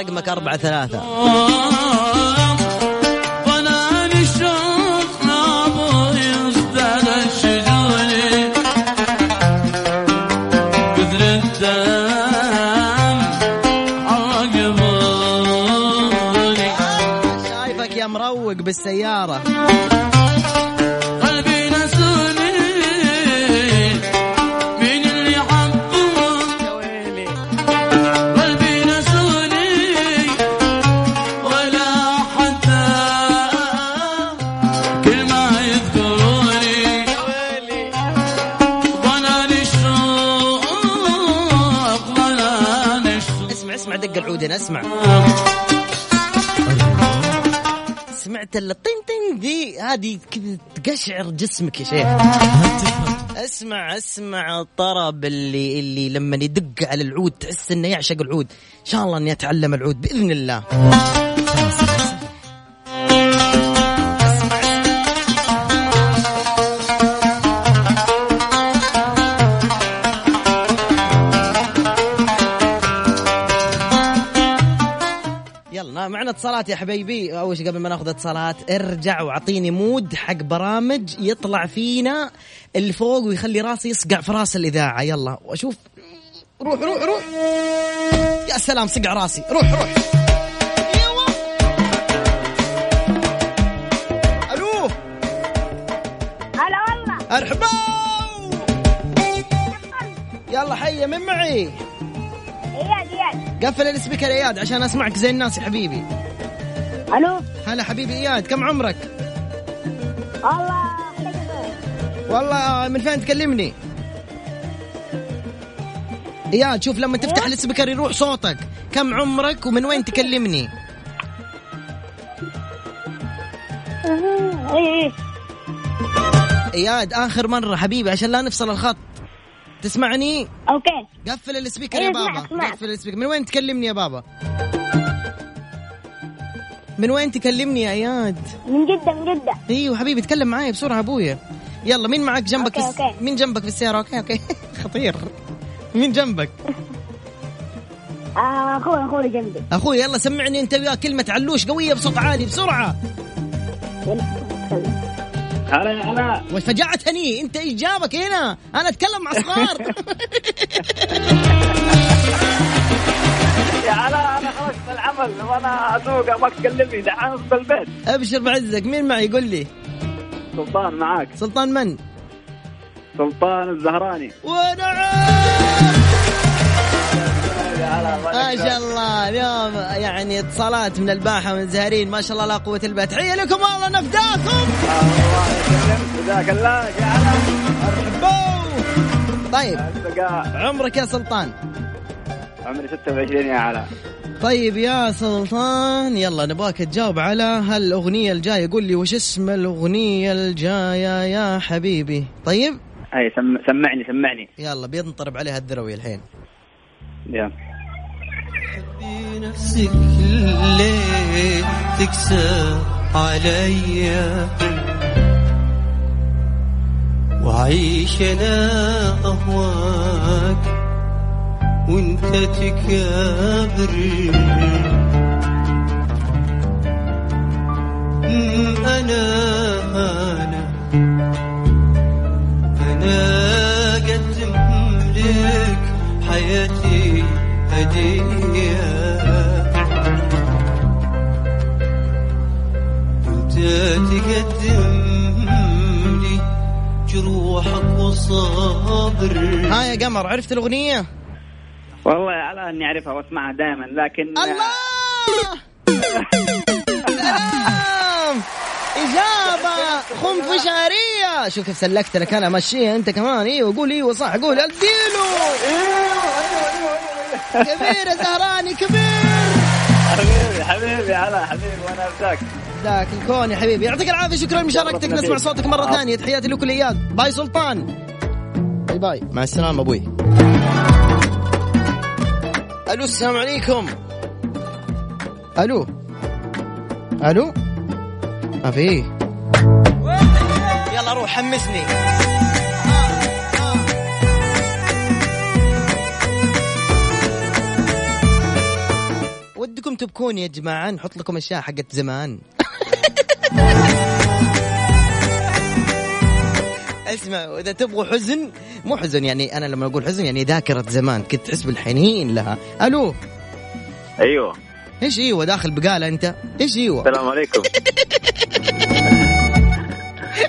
Speaker 4: رقمك أربعة ثلاثة. شايفك يا مروق بالسيارة. اسمع. سمعت الطين طين دي هذه كذا تقشعر جسمك يا شيخ. اسمع اسمع الطرب اللي اللي لما يدق على العود تحس إنه يعشق العود. إن شاء الله إني أتعلم العود بإذن الله. اتصالات يا حبيبي. أول شيء قبل ما ناخذ اتصالات ارجع واعطيني مود حق برامج يطلع فينا اللي فوق ويخلي راسي يصقع في راس الإذاعة. يلا وأشوف. روح روح روح. يا سلام صقع راسي. روح روح. ألو.
Speaker 5: هلا والله.
Speaker 4: مرحبا يلا حيه من معي؟
Speaker 5: اياد اياد
Speaker 4: قفل ال speaker يا اياد عشان أسمعك زي الناس يا حبيبي.
Speaker 5: ألو؟
Speaker 4: هلا حبيبي إياد كم عمرك؟
Speaker 5: جمال.
Speaker 4: والله من فين تكلمني؟ إياد شوف لما تفتح ال speaker يروح صوتك. كم عمرك ومن وين تكلمني؟
Speaker 5: إيه إيه.
Speaker 4: إياد آخر مرة حبيبي عشان لا نفصل الخط. تسمعني؟
Speaker 5: okay.
Speaker 4: قفل ال speaker يا
Speaker 5: إيه،
Speaker 4: بابا. قفل ال speaker. من وين تكلمني يا بابا؟ من وين تكلمني يا اياد
Speaker 5: من جدة من جدة.
Speaker 4: أيوه حبيبي تكلم معي بسرعة أبويا. يلا مين معك جنبك
Speaker 5: okay،
Speaker 4: في...
Speaker 5: okay.
Speaker 4: مين جنبك في السيارة؟ okay okay. *laughs* خطير. مين جنبك؟
Speaker 5: آه، أخوي أخوي جنبي.
Speaker 4: أخوي يلا سمعني أنت وياه. كلمة علوش قوية بصوت عالي بسرعة.
Speaker 7: هلا يا هلا.
Speaker 4: وش فجعتني أنت إيش جابك هنا؟ أنا أتكلم مع صغار. *laughs*
Speaker 7: يا أنا العمل وأنا أسوق ما تكلمني. دحين في البيت.
Speaker 4: أبشر بعزك. مين معي؟ قول لي.
Speaker 7: سلطان معاك.
Speaker 4: سلطان من؟
Speaker 7: سلطان الزهراني.
Speaker 4: ونعم ما شاء الله. اليوم يعني اتصالات من الباحة من الزهرين. ما شاء الله لا قوة الا بالله تحية لكم والله نفداكم.
Speaker 7: جزاك الله. يا
Speaker 4: طيب. عمرك يا سلطان.
Speaker 7: عمري 26 يا هلا
Speaker 4: طيب يا سلطان يلا نبغاك تجاوب على هالأغنية الجاية. قول لي وش اسم الأغنية الجاية يا حبيبي؟ طيب؟
Speaker 7: أي سم... سمعني سمعني.
Speaker 4: يلا بينطرب عليها الذروي الحين.
Speaker 7: يلا
Speaker 6: نفسك ليه تكسر عليا وعيش أنا أهواك. وانت تكابر. أنا أنا أنا أقدم لك حياتي هدية. أنت تقدم لي جروحك وصابر.
Speaker 4: ها يا قمر عرفت الأغنية؟
Speaker 12: والله على أني أعرفها وأسمعها دائما لكن
Speaker 4: الله! سلام *laughs* إجابة خنفشارية. شوف كيف سلكت لك أنا مشيها أنت كمان. إيوه قول إيوه صح قول اديله كبير يا زهراني كبير!
Speaker 12: حبيبي حبيبي هلا حبيبي وأنا ارتاك
Speaker 4: ذاك الكون يا حبيبي. يعطيك العافية شكرا. لمشاركتك نسمع صوتك مرة ثانية. تحياتي لكل إياد bye سلطان. bye bye. مع السلامة أبوي. ألو السلام عليكم. ألو. ألو. ما في يلا روح حمسني. ودكم تبكون يا جماعة نحط لكم أشياء حقت زمان. *laughs* اسمع إذا تبغوا حزن مو حزن يعني أنا لما أقول حزن يعني ذاكرة زمان كنت تحس بالحنين لها. ألو؟
Speaker 13: أيوه.
Speaker 4: إيش إيوه؟ داخل بقالة أنت. إيش إيوه؟
Speaker 13: السلام عليكم. *laughs*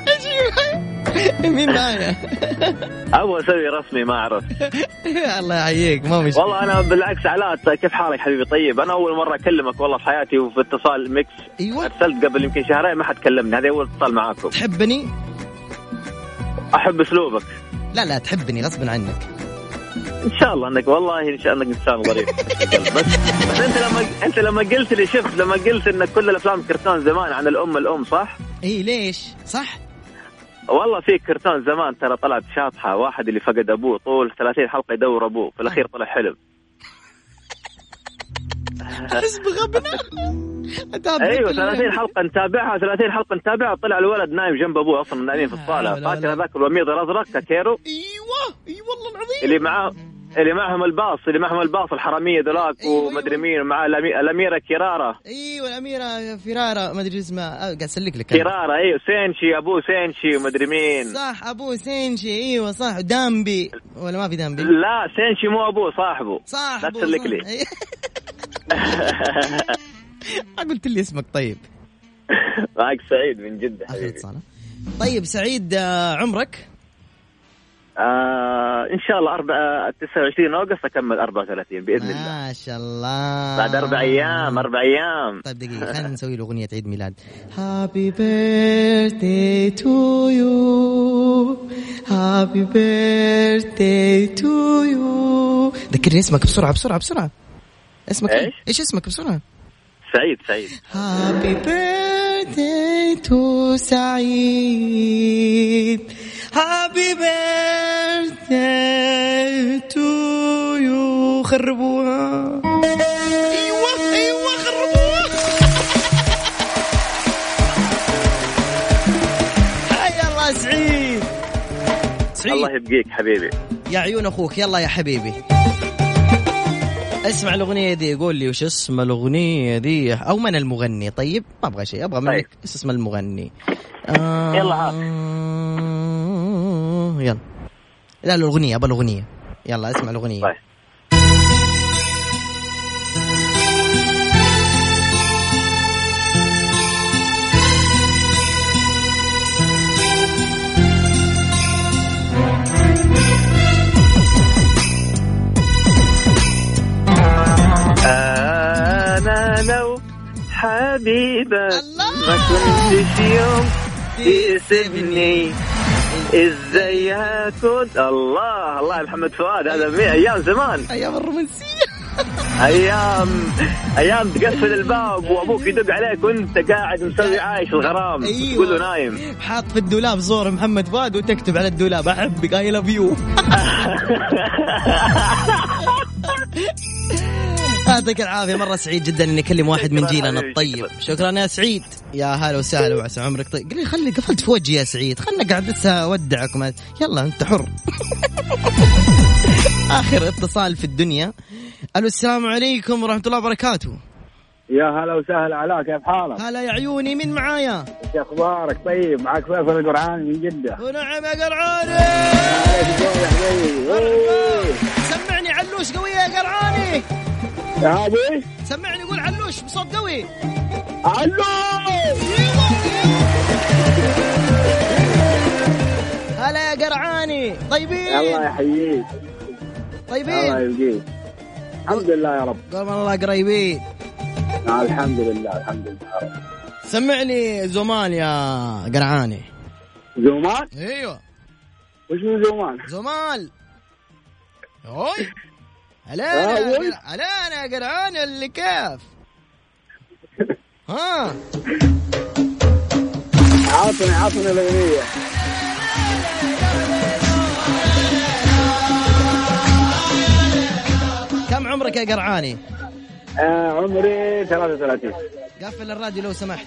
Speaker 4: إيش إيوه؟ مين معايا؟ *laughs*
Speaker 13: أبغى أسوي رسمي ما أعرف. *laughs*
Speaker 4: الله يحييك ما مشكلة.
Speaker 13: والله أنا بالعكس علاء كيف حالك حبيبي؟ طيب أنا أول مرة أكلمك والله في حياتي وفي اتصال Mix.
Speaker 4: أيوه.
Speaker 13: أرسلت قبل يمكن شهرين ما حد كلمني هذا أول اتصال معاكم.
Speaker 4: تحبني؟
Speaker 13: أحب أسلوبك.
Speaker 4: لا لا تحبني غصبا عنك
Speaker 13: إن شاء الله انك والله إن شاء الله إنك إنسان ظريف *laughs* بس بس أنت لما أنت لما قلت لي شفت لما قلت انك كل الأفلام كرتون زمان عن الام الأم صح؟
Speaker 4: إي ليش؟ صح؟
Speaker 13: والله في كرتون زمان ترى طلعت شاطحة واحد اللي فقد أبوه طول 30 حلقة يدور أبوه في الأخير طلع حلم
Speaker 4: احس بغبنة
Speaker 13: أيوه 30 حلقة نتابعها 30 حلقة نتابعها طلع الولد نايم جنب أبوه أصلا نايمين في الصالة. فاكر هذاك الوميض الأزرق كاكيرو؟
Speaker 4: أيوه اي والله العظيم.
Speaker 13: اللي معاه اللي معهم الباص اللي معهم الباص الحرامية ذولاك
Speaker 4: أيوة
Speaker 13: ومدري مين ومعاه الأميرة كيرارا.
Speaker 4: أيوه الأميرة فيرارا ما أدري اسمها. آه، قاعد أسلك لك.
Speaker 13: كيرارا أيوه سينشي ابوه سينشي ومدري مين.
Speaker 4: صح ابوه سينشي أيوه صح دامبي. ولا ما في دامبي؟
Speaker 13: لا سينشي مو أبوه صاحبه.
Speaker 4: صح
Speaker 13: لا تسلك. لي.
Speaker 4: أي- ما *laughs* قلت لي اسمك طيب.
Speaker 13: معك سعيد من جدة حبيبي.
Speaker 4: طيب سعيد آه، عمرك؟
Speaker 13: آه إن شاء الله أربع 29 August أكمل 34 بإذن الله.
Speaker 4: ما شاء الله.
Speaker 13: بعد أربع أيام أربع أيام.
Speaker 4: طيب دقيقة خلينا نسوي له أغنية عيد ميلاد. Happy birthday to you. Happy birthday to you. ذكرني اسمك بسرعة بسرعة بسرعة. اسمك إيه؟
Speaker 13: إيش؟
Speaker 4: إيش اسمك بسرعة؟
Speaker 13: سعيد سعيد.
Speaker 4: Happy birthday to سعيد Happy birthday to you. خربوها أيوه أيوه خربوها حيا الله سعيد سعيد
Speaker 13: الله يبقيك حبيبي.
Speaker 4: يا عيون أخوك يلا يا حبيبي. اسمع الأغنية دي قول لي وش اسم الأغنية دي؟ أو من المغني؟ طيب ما أبغى شيء أبغى منك إيش اسم المغني. *laughs* آه
Speaker 13: يلا عاد.
Speaker 4: يلا. لا الأغنية أبغى الأغنية. يلا اسمع الأغنية.
Speaker 13: طيب. حبيبك. ما كنتش يوم تسيبني إزاي هكون الله الله يا محمد فؤاد هذا أيام زمان.
Speaker 4: أيام الرومانسية.
Speaker 13: أيام أيام تقفل الباب وأبوك يدق عليك وأنت قاعد مسوي عايش الغرام.
Speaker 4: أيوة.
Speaker 13: تقول له نايم.
Speaker 4: حاط في الدولاب صور محمد فؤاد وتكتب على الدولاب أحبك اي لاف يو يعطيك العافية. مرة سعيد جدا إني أكلم واحد من جيلنا الطيب. شكرا يا سعيد. يا هلا وسهلا وعسى عمرك طيب. قل لي خلي قفلت في وجهي يا سعيد. خلنا قاعد لسه أودعك يلا أنت حر. *laughs* آخر اتصال في الدنيا. ألو السلام عليكم ورحمة الله وبركاته.
Speaker 7: يا هلا وسهلا علاء كيف حالك؟
Speaker 4: هلا يا عيوني مين معايا؟
Speaker 7: إيش أخبارك؟ طيب؟ معك فيصل القرعاني من جدة.
Speaker 4: ونعم يا قرعاني
Speaker 7: يا حبيبي أوه.
Speaker 4: سمعني علوش قوية يا قرعاني
Speaker 7: يا هادي
Speaker 4: سمعني قول علوش بصوت قوي.
Speaker 7: علو
Speaker 4: هلا يا قرعاني طيبين؟
Speaker 7: الله يحييك.
Speaker 4: طيبين؟
Speaker 7: الله يبقيك الحمد لله يا رب.
Speaker 4: قال الله قريبين.
Speaker 7: آه، الحمد لله الحمد لله رب.
Speaker 4: سمعني زومان يا قرعاني.
Speaker 7: زومان؟
Speaker 4: أيوه.
Speaker 7: وش هو زومان؟
Speaker 4: زمال
Speaker 7: أوي.
Speaker 4: هلا. هلا أنا يا قرعاني اللي كيف؟ ها؟
Speaker 7: عاطني عاطني الاغنية
Speaker 4: كم عمرك يا قرعاني؟
Speaker 7: آه عمري 33
Speaker 4: قفل الراديو لو سمحت.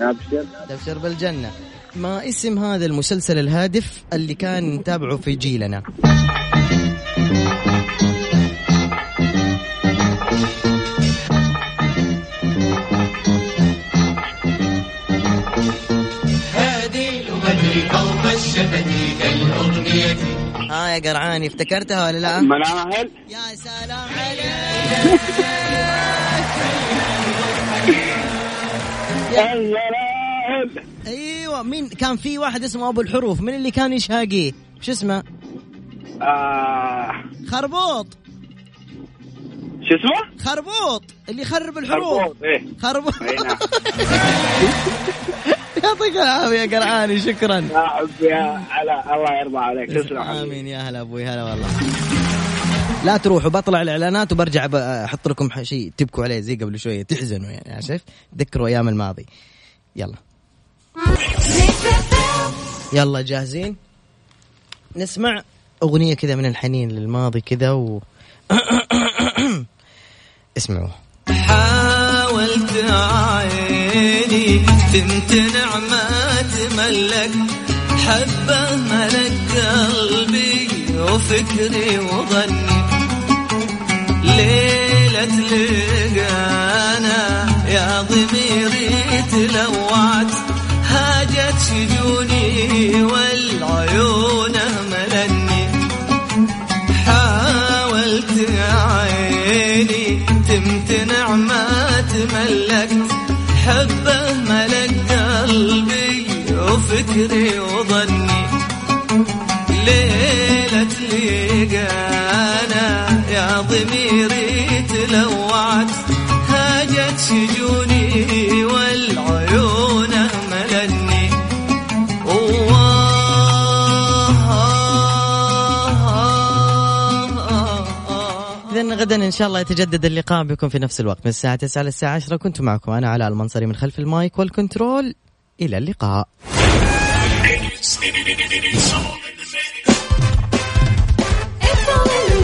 Speaker 7: ابشر
Speaker 4: تبشر بالجنة. ما اسم هذا المسلسل الهادف اللي كان نتابعه في جيلنا؟ يا قرعاني افتكرتها ولا لا؟
Speaker 7: مناهل
Speaker 4: يا سلام عليك. *laughs*
Speaker 7: المناهل
Speaker 4: أيوه مين؟ كان في واحد اسمه أبو الحروف من اللي كان يشهاقيه شو اسمه؟
Speaker 7: آه.
Speaker 4: خربوط.
Speaker 7: شو اسمه؟
Speaker 4: خربوط اللي يخرب الحروف.
Speaker 7: خربوط إيه.
Speaker 4: خربوط.
Speaker 7: أي نعم. *laughs* *laughs*
Speaker 4: يعطيك العافية يا قرعاني شكرا.
Speaker 7: يا حبي يا علاء الله يرضى عليك تسلم
Speaker 4: آمين يا هلا أبوي هلا والله. لا تروحوا بطلع الإعلانات وبرجع أحط لكم شيء تبكوا عليه زي قبل شوية تحزنوا يعني عارف تذكروا أيام الماضي. يلا. يلا جاهزين؟ نسمع أغنية كذا من الحنين للماضي كذا و *coughs* اسمعوا.
Speaker 6: عيني. تمتنع ما تملك حبة ملك قلبي وفكري وظني. ليلة لقانا يا ضميري تلوعت هاجت شجوني والعيون وفكري وظني ليلة لقانا يا ضميري تلوعت هاجت شجوني والعيون ملني
Speaker 4: إذا غدا إن شاء الله يتجدد اللقاء بكم في نفس الوقت من الساعة 9 للساعة 10 كنت معكم أنا علاء المنصري من خلف المايك والكنترول. إلى اللقاء.